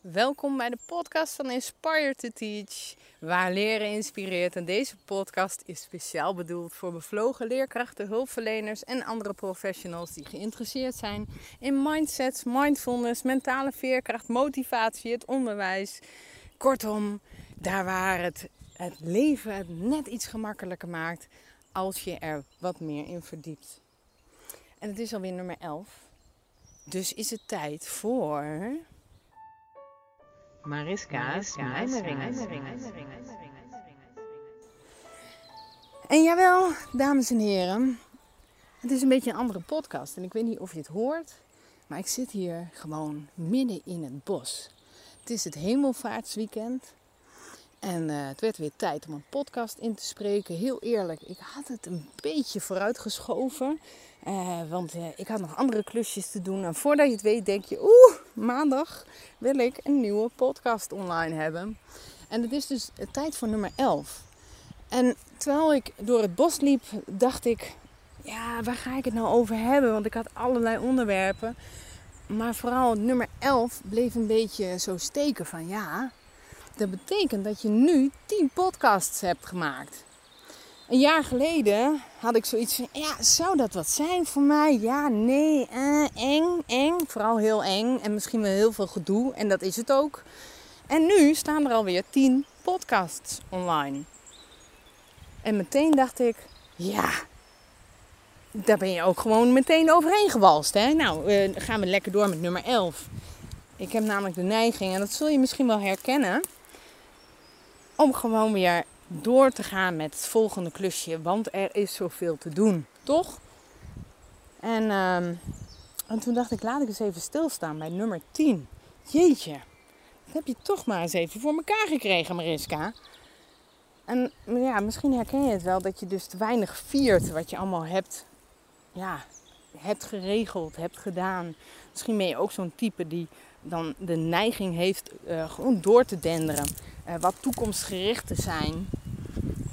Welkom bij de podcast van Inspire to Teach, waar leren inspireert. En deze podcast is speciaal bedoeld voor bevlogen leerkrachten, hulpverleners en andere professionals die geïnteresseerd zijn in mindsets, mindfulness, mentale veerkracht, motivatie, het onderwijs. Kortom, daar waar het, het leven net iets gemakkelijker maakt als je er wat meer in verdiept. En het is alweer nummer 11. Dus is het tijd voor Mariska's mijmeringen. En jawel, dames en heren, het is een beetje een andere podcast. En ik weet niet of je het hoort, maar ik zit hier gewoon midden in het bos. Het is het hemelvaartsweekend. En uh, het werd weer tijd om een podcast in te spreken. Heel eerlijk, ik had het een beetje vooruitgeschoven. Uh, want uh, ik had nog andere klusjes te doen. En voordat je het weet, denk je: Oeh, maandag wil ik een nieuwe podcast online hebben. En het is dus tijd voor nummer 11. En terwijl ik door het bos liep, dacht ik: Ja, waar ga ik het nou over hebben? Want ik had allerlei onderwerpen. Maar vooral nummer 11 bleef een beetje zo steken van ja. Dat betekent dat je nu 10 podcasts hebt gemaakt. Een jaar geleden had ik zoiets van: ja, zou dat wat zijn voor mij? Ja, nee, eh, eng, eng. Vooral heel eng en misschien wel heel veel gedoe. En dat is het ook. En nu staan er alweer 10 podcasts online. En meteen dacht ik: ja, daar ben je ook gewoon meteen overheen gewalst. Hè? Nou, uh, gaan we lekker door met nummer 11. Ik heb namelijk de neiging, en dat zul je misschien wel herkennen om gewoon weer door te gaan met het volgende klusje. Want er is zoveel te doen, toch? En, um, en toen dacht ik, laat ik eens even stilstaan bij nummer 10. Jeetje, dat heb je toch maar eens even voor elkaar gekregen, Mariska. En ja, misschien herken je het wel dat je dus te weinig viert wat je allemaal hebt, ja, hebt geregeld, hebt gedaan. Misschien ben je ook zo'n type die dan de neiging heeft uh, gewoon door te denderen. Uh, wat toekomstgericht te zijn.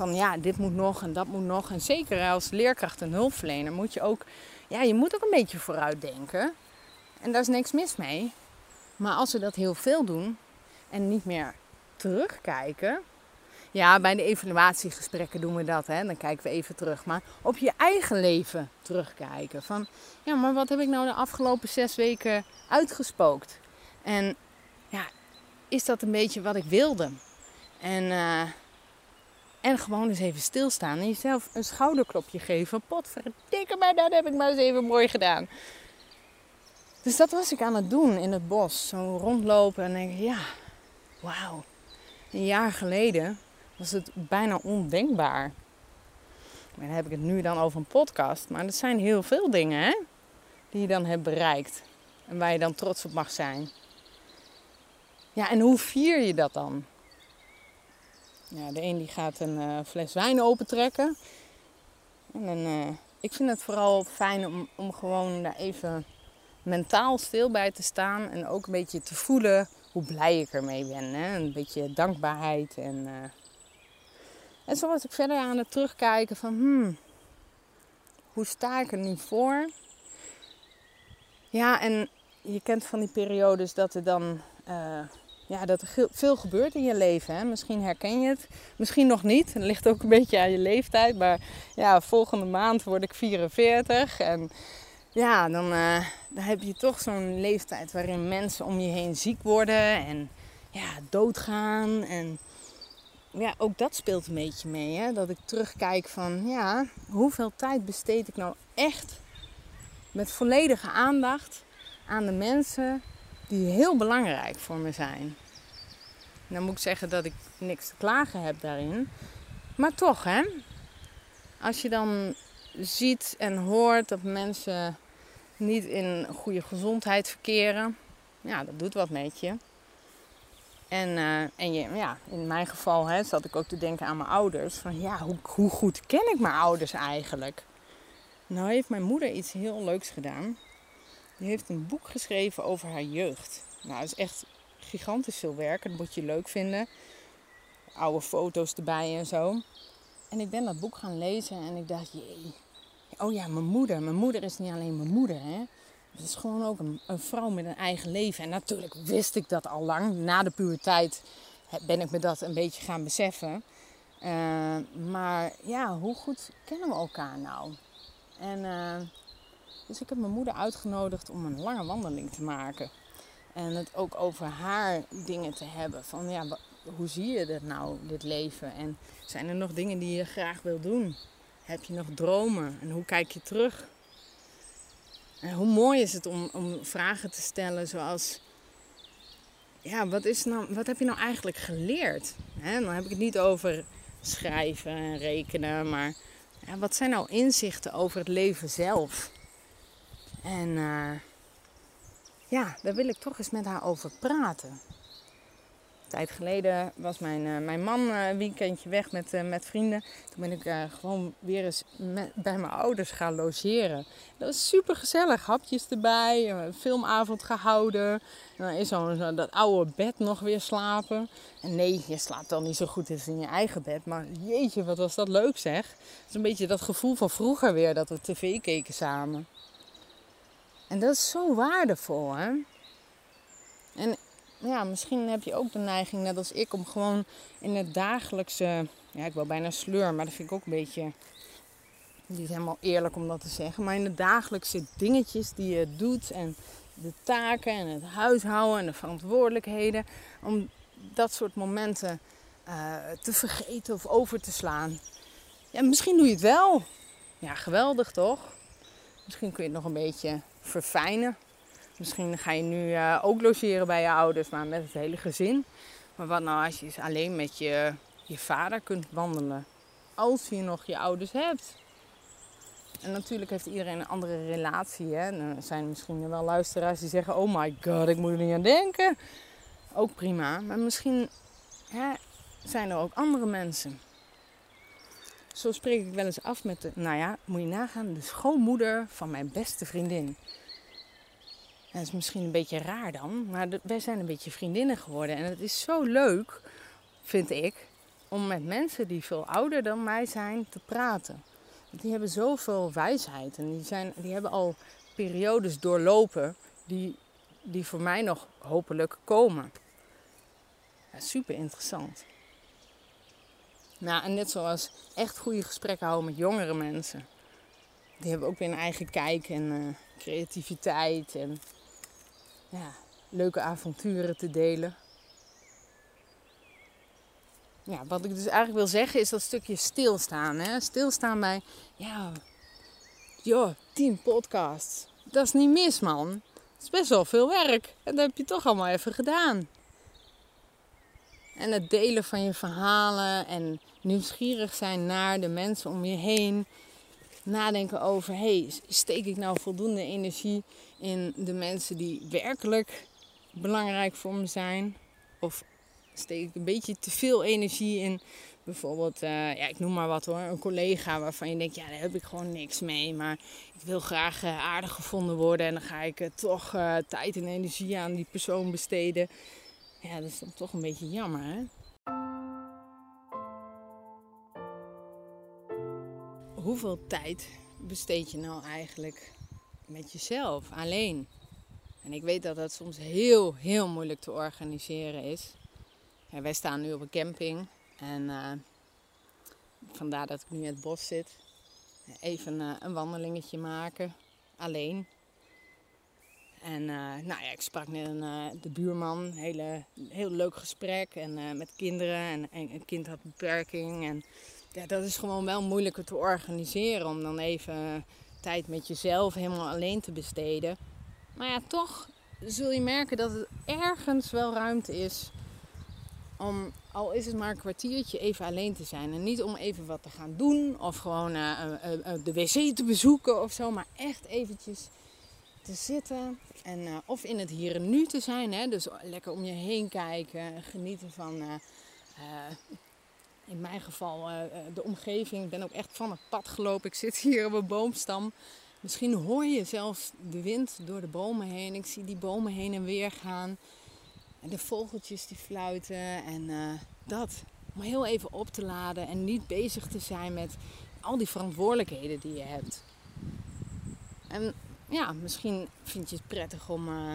Van ja, dit moet nog en dat moet nog. En zeker als leerkracht en hulpverlener moet je ook, ja, je moet ook een beetje vooruit denken. En daar is niks mis mee. Maar als we dat heel veel doen en niet meer terugkijken. Ja, bij de evaluatiegesprekken doen we dat. Hè? Dan kijken we even terug. Maar op je eigen leven terugkijken. Van, ja, maar wat heb ik nou de afgelopen zes weken uitgespookt? En ja, is dat een beetje wat ik wilde? En, uh, en gewoon eens even stilstaan en jezelf een schouderklopje geven. Potverdikke maar, dat heb ik maar eens even mooi gedaan. Dus dat was ik aan het doen in het bos. Zo rondlopen en denk ja, wauw. Een jaar geleden was het bijna ondenkbaar. Maar dan heb ik het nu dan over een podcast. Maar dat zijn heel veel dingen hè, die je dan hebt bereikt. En waar je dan trots op mag zijn. Ja, en hoe vier je dat dan? Ja, de een die gaat een uh, fles wijn opentrekken. En dan, uh, ik vind het vooral fijn om, om gewoon daar even mentaal stil bij te staan. En ook een beetje te voelen hoe blij ik ermee ben. Hè? Een beetje dankbaarheid. En, uh... en zo ik verder aan het terugkijken van... Hmm, hoe sta ik er nu voor? Ja, en je kent van die periodes dat er dan ja, dat er veel gebeurt in je leven. Hè? Misschien herken je het, misschien nog niet. Het ligt ook een beetje aan je leeftijd. Maar ja, volgende maand word ik 44. En ja, dan, uh, dan heb je toch zo'n leeftijd waarin mensen om je heen ziek worden en ja, doodgaan. En ja, ook dat speelt een beetje mee. Hè? Dat ik terugkijk van ja, hoeveel tijd besteed ik nou echt met volledige aandacht aan de mensen die heel belangrijk voor me zijn. Dan moet ik zeggen dat ik niks te klagen heb daarin. Maar toch, hè? Als je dan ziet en hoort dat mensen niet in goede gezondheid verkeren, ja, dat doet wat met je. En, uh, en je, ja, in mijn geval hè, zat ik ook te denken aan mijn ouders. Van ja, hoe, hoe goed ken ik mijn ouders eigenlijk? Nou heeft mijn moeder iets heel leuks gedaan. Die heeft een boek geschreven over haar jeugd. Nou, is echt gigantisch veel werk. Dat moet je leuk vinden. Oude foto's erbij en zo. En ik ben dat boek gaan lezen en ik dacht, jee. Oh ja, mijn moeder. Mijn moeder is niet alleen mijn moeder, hè. Het is gewoon ook een, vrouw met een eigen leven. En natuurlijk wist ik dat al lang. Na de puberteit ben ik me dat een beetje gaan beseffen. Uh, maar ja, hoe goed kennen we elkaar nou? En uh, dus ik heb mijn moeder uitgenodigd om een lange wandeling te maken. En het ook over haar dingen te hebben. Van ja, hoe zie je dit nou, dit leven? En zijn er nog dingen die je graag wil doen? Heb je nog dromen? En hoe kijk je terug? En hoe mooi is het om, om vragen te stellen zoals... Ja, wat, is nou, wat heb je nou eigenlijk geleerd? He, dan heb ik het niet over schrijven en rekenen, maar ja, wat zijn nou inzichten over het leven zelf? En uh, ja, daar wil ik toch eens met haar over praten tijd geleden was mijn, uh, mijn man uh, een weekendje weg met, uh, met vrienden. Toen ben ik gewoon weer eens bij mijn ouders gaan logeren. Dat was super gezellig. Hapjes erbij, een filmavond gehouden. En dan is zo'n zo dat oude bed nog weer slapen. En nee, je slaapt dan niet zo goed eens in je eigen bed. Maar jeetje, wat was dat leuk zeg. Het is een beetje dat gevoel van vroeger weer, dat we tv keken samen. En dat is zo waardevol hè. En ja, misschien heb je ook de neiging, net als ik, om gewoon in het dagelijkse. Ja, ik wil bijna sleur, maar dat vind ik ook een beetje. Niet helemaal eerlijk om dat te zeggen. Maar in de dagelijkse dingetjes die je doet. En de taken en het huishouden en de verantwoordelijkheden. Om dat soort momenten uh, te vergeten of over te slaan. Ja, misschien doe je het wel. Ja, geweldig toch? Misschien kun je het nog een beetje verfijnen. Misschien ga je nu uh, ook logeren bij je ouders, maar met het hele gezin. Maar wat nou als je alleen met je, je vader kunt wandelen? Als je nog je ouders hebt. En natuurlijk heeft iedereen een andere relatie. Hè? er zijn misschien wel luisteraars die zeggen: Oh my god, ik moet er niet aan denken. Ook prima. Maar misschien hè, zijn er ook andere mensen. Zo spreek ik wel eens af met de, nou ja, moet je nagaan, de schoonmoeder van mijn beste vriendin. Dat is misschien een beetje raar dan, maar wij zijn een beetje vriendinnen geworden. En het is zo leuk, vind ik, om met mensen die veel ouder dan mij zijn te praten. Die hebben zoveel wijsheid en die, zijn, die hebben al periodes doorlopen die, die voor mij nog hopelijk komen. Super interessant. Nou, en net zoals echt goede gesprekken houden met jongere mensen. Die hebben ook weer een eigen kijk en uh, creativiteit en ja, leuke avonturen te delen. Ja, wat ik dus eigenlijk wil zeggen is dat stukje stilstaan. Hè? Stilstaan bij, ja, joh, tien podcasts. Dat is niet mis, man. Het is best wel veel werk. En dat heb je toch allemaal even gedaan. En het delen van je verhalen en nieuwsgierig zijn naar de mensen om je heen nadenken over: hey, steek ik nou voldoende energie in de mensen die werkelijk belangrijk voor me zijn? Of steek ik een beetje te veel energie in bijvoorbeeld, uh, ja, ik noem maar wat hoor, een collega waarvan je denkt, ja, daar heb ik gewoon niks mee, maar ik wil graag uh, aardig gevonden worden en dan ga ik uh, toch tijd en energie aan die persoon besteden. Ja, dat is dan toch een beetje jammer, hoeveel tijd besteed je nou eigenlijk met jezelf, alleen? En ik weet dat dat soms heel, heel moeilijk te organiseren is. Ja, wij staan nu op een camping en uh, vandaar dat ik nu in het bos zit. Even uh, een wandelingetje maken, alleen. En uh, nou ja, ik sprak net een, de buurman, hele, heel leuk gesprek en met kinderen. En, en een kind had beperking en ja, dat is gewoon wel moeilijker te organiseren om dan even tijd met jezelf helemaal alleen te besteden. Maar ja, toch zul je merken dat het ergens wel ruimte is om, al is het maar een kwartiertje, even alleen te zijn. En niet om even wat te gaan doen of gewoon de wc te bezoeken of zo, maar echt eventjes te zitten en of in het hier en nu te zijn. Hè? Dus lekker om je heen kijken, genieten van in mijn geval de omgeving. Ik ben ook echt van het pad gelopen. Ik zit hier op een boomstam. Misschien hoor je zelfs de wind door de bomen heen. Ik zie die bomen heen en weer gaan. En de vogeltjes die fluiten. En dat. Om heel even op te laden en niet bezig te zijn met al die verantwoordelijkheden die je hebt. En ja, misschien vind je het prettig om, uh,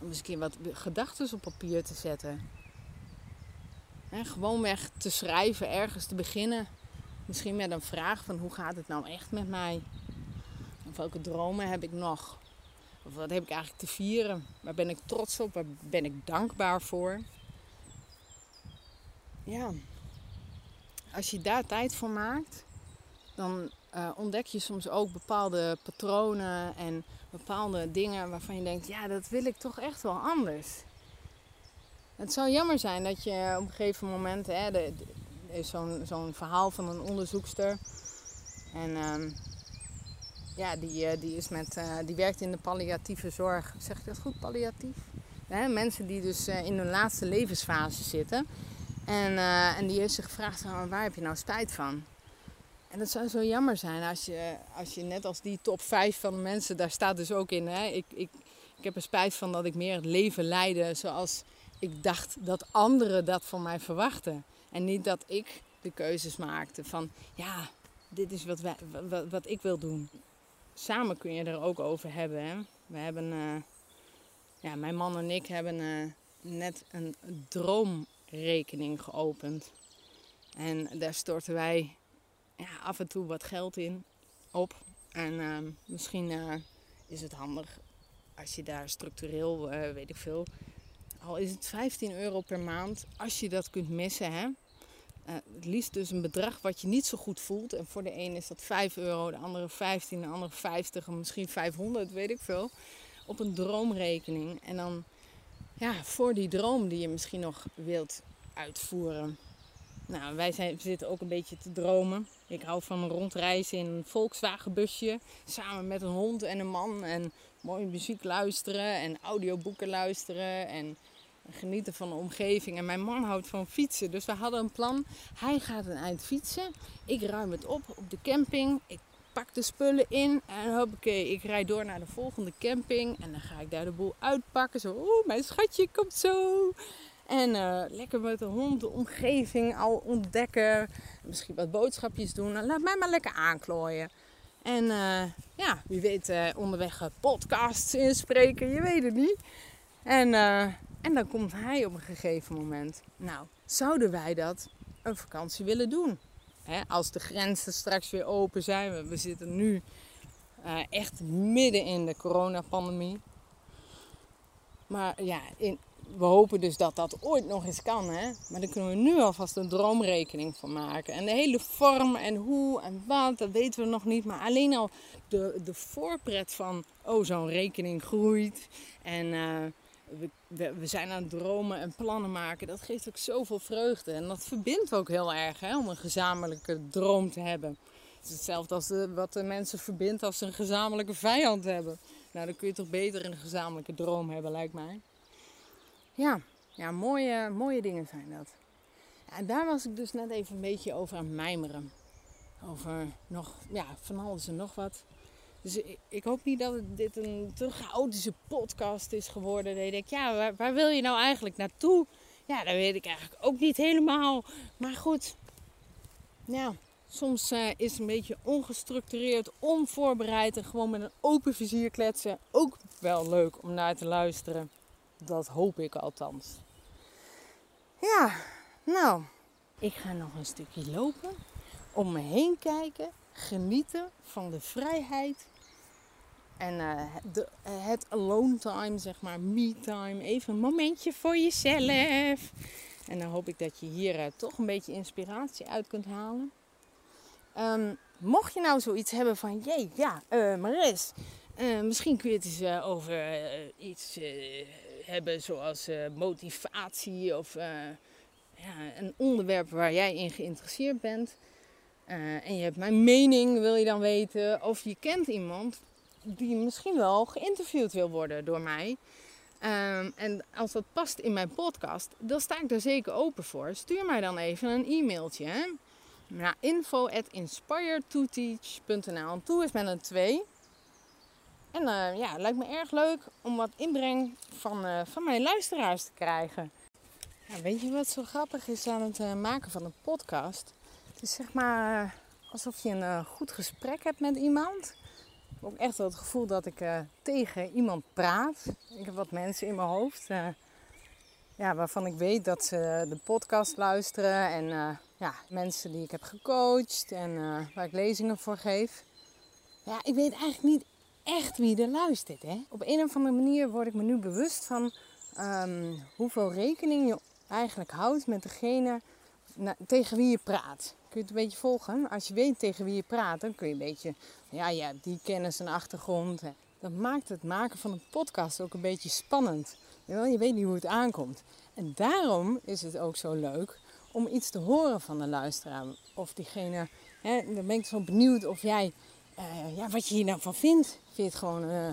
om eens een keer wat gedachten op papier te zetten. Gewoon gewoonweg te schrijven, ergens te beginnen. Misschien met een vraag van hoe gaat het nou echt met mij? Of welke dromen heb ik nog? Of wat heb ik eigenlijk te vieren? Waar ben ik trots op? Waar ben ik dankbaar voor? Ja, als je daar tijd voor maakt, dan uh, ontdek je soms ook bepaalde patronen en bepaalde dingen waarvan je denkt, ja, dat wil ik toch echt wel anders. Het zou jammer zijn dat je op een gegeven moment, hè, er is zo'n zo'n verhaal van een onderzoekster. En um, ja, die, uh, die, is met, uh, die werkt in de palliatieve zorg. Zeg ik dat goed, palliatief? Hè, mensen die dus in hun laatste levensfase zitten. En, en die heeft zich gevraagd, waar heb je nou spijt van? En dat zou zo jammer zijn als je, als je net als die top 5 van de mensen, daar staat dus ook in. Hè, ik, ik, ik heb er spijt van dat ik meer het leven leidde zoals ik dacht dat anderen dat van mij verwachten. En niet dat ik de keuzes maakte van, ja, dit is wat, wat, wat ik wil doen. Samen kun je er ook over hebben. Hè. We hebben, uh, ja, mijn man en ik hebben uh, net een droomrekening geopend. En daar storten wij ja, af en toe wat geld in op. En uh, misschien uh, is het handig als je daar structureel, uh, weet ik veel, al is het 15 euro per maand, als je dat kunt missen. Hè? Uh, het liefst dus een bedrag wat je niet zo goed voelt. En voor de een is dat 5 euro, de andere 15, de andere 50 en misschien 500, weet ik veel. Op een droomrekening. En dan ja, voor die droom die je misschien nog wilt uitvoeren. Nou, wij zijn, zitten ook een beetje te dromen. Ik hou van een rondreizen in een Volkswagen busje. Samen met een hond en een man. En mooie muziek luisteren en audioboeken luisteren. En genieten van de omgeving. En mijn man houdt van fietsen. Dus we hadden een plan. Hij gaat een eind fietsen. Ik ruim het op op de camping. Ik pak de spullen in. En hoppakee, ik rijd door naar de volgende camping. En dan ga ik daar de boel uitpakken. Zo, oeh, mijn schatje komt zo. En uh, lekker met de hond de omgeving al ontdekken. Misschien wat boodschapjes doen. Nou, laat mij maar lekker aanklooien. En uh, ja, wie weet uh, onderweg podcasts inspreken. Je weet het niet. En, en dan komt hij op een gegeven moment. Nou, zouden wij dat een vakantie willen doen? Als de grenzen straks weer open zijn. We, we zitten nu echt midden in de coronapandemie. Maar ja, in, we hopen dus dat dat ooit nog eens kan. Hè? Maar daar kunnen we nu alvast een droomrekening van maken. En de hele vorm en hoe en wat, dat weten we nog niet. Maar alleen al de, de voorpret van, oh zo'n rekening groeit. En uh, we, we, zijn aan het dromen en plannen maken. Dat geeft ook zoveel vreugde. En dat verbindt ook heel erg hè, om een gezamenlijke droom te hebben. Het is hetzelfde als wat de mensen verbindt als ze een gezamenlijke vijand hebben. Nou, dan kun je toch beter een gezamenlijke droom hebben, lijkt mij. Ja, ja mooie, mooie dingen zijn dat. en daar was ik dus net even een beetje over aan mijmeren. Over nog, ja, van alles en nog wat. Dus ik, ik hoop niet dat dit een te chaotische podcast is geworden. Dat je denkt, ja, waar, waar wil je nou eigenlijk naartoe? Ja, dat weet ik eigenlijk ook niet helemaal. Maar goed, ja, soms uh, is een beetje ongestructureerd, onvoorbereid en gewoon met een open vizier kletsen ook wel leuk om naar te luisteren. Dat hoop ik althans. Ja, nou, ik ga nog een stukje lopen, om me heen kijken, genieten van de vrijheid en uh, de, het alone time, zeg maar, me time. Even een momentje voor jezelf. En dan hoop ik dat je hier uh, toch een beetje inspiratie uit kunt halen. Um, mocht je nou zoiets hebben van, jee, ja, Maris, misschien kun je het eens over iets hebben zoals uh, motivatie of uh, ja, een onderwerp waar jij in geïnteresseerd bent. Uh, en je hebt mijn mening, wil je dan weten. Of je kent iemand die misschien wel geïnterviewd wil worden door mij. Um, en als dat past in mijn podcast, dan sta ik daar zeker open voor. Stuur mij dan even een e-mailtje. Naar info at inspired2teach.nl. Toe is met een 2. En uh, ja, het lijkt me erg leuk om wat inbreng van, uh, van mijn luisteraars te krijgen. Ja, weet je wat zo grappig is aan het uh, maken van een podcast? Het is zeg maar alsof je een goed gesprek hebt met iemand. ook echt wel het gevoel dat ik tegen iemand praat. Ik heb wat mensen in mijn hoofd. Ja, waarvan ik weet dat ze de podcast luisteren. En ja, mensen die ik heb gecoacht en waar ik lezingen voor geef. Ja, ik weet eigenlijk niet echt wie er luistert. Hè? Op een of andere manier word ik me nu bewust van um, hoeveel rekening je eigenlijk houdt met degene tegen wie je praat. Kun je het een beetje volgen? Als je weet tegen wie je praat, dan kun je een beetje, ja, ja, die kennis en achtergrond. Dat maakt het maken van een podcast ook een beetje spannend. Je weet niet hoe het aankomt. En daarom is het ook zo leuk om iets te horen van de luisteraar. Of diegene, hè, dan ben ik zo benieuwd of jij, uh, ja, wat je hier nou van vindt. Vind je het gewoon uh,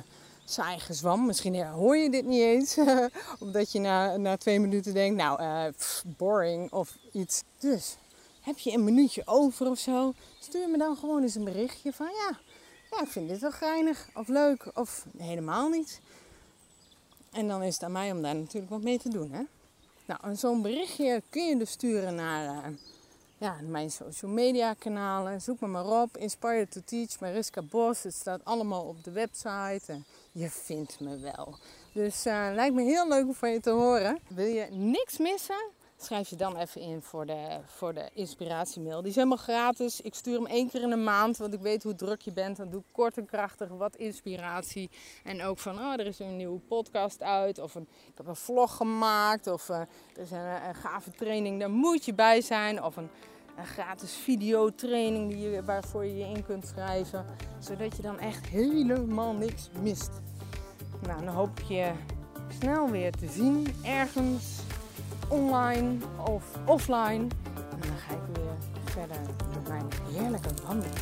saai gezwam? Misschien hoor je dit niet eens. omdat je na, na twee minuten denkt, nou, boring of iets. Dus heb je een minuutje over of zo? Stuur me dan gewoon eens een berichtje van ja, ja ik vind dit wel geinig of leuk of helemaal niet. En dan is het aan mij om daar natuurlijk wat mee te doen. Hè? Nou, zo'n berichtje kun je dus sturen naar ja, mijn social media kanalen. Zoek me maar op. Inspire to Teach, Mariska Bos. Het staat allemaal op de website. En je vindt me wel. Dus uh, lijkt me heel leuk om van je te horen. Wil je niks missen? schrijf je dan even in voor de, voor de inspiratiemail. Die is helemaal gratis. Ik stuur hem één keer in de maand, want ik weet hoe druk je bent. Dan doe ik kort en krachtig wat inspiratie. En ook van, oh, er is een nieuwe podcast uit. Of een, ik heb een vlog gemaakt. Of uh, er is een, een, gave training, daar moet je bij zijn. Of een, een gratis videotraining die je, waarvoor je je in kunt schrijven. Zodat je dan echt helemaal niks mist. Nou, dan hoop ik je snel weer te zien ergens online of offline. En dan ga ik weer verder met mijn heerlijke wandeling.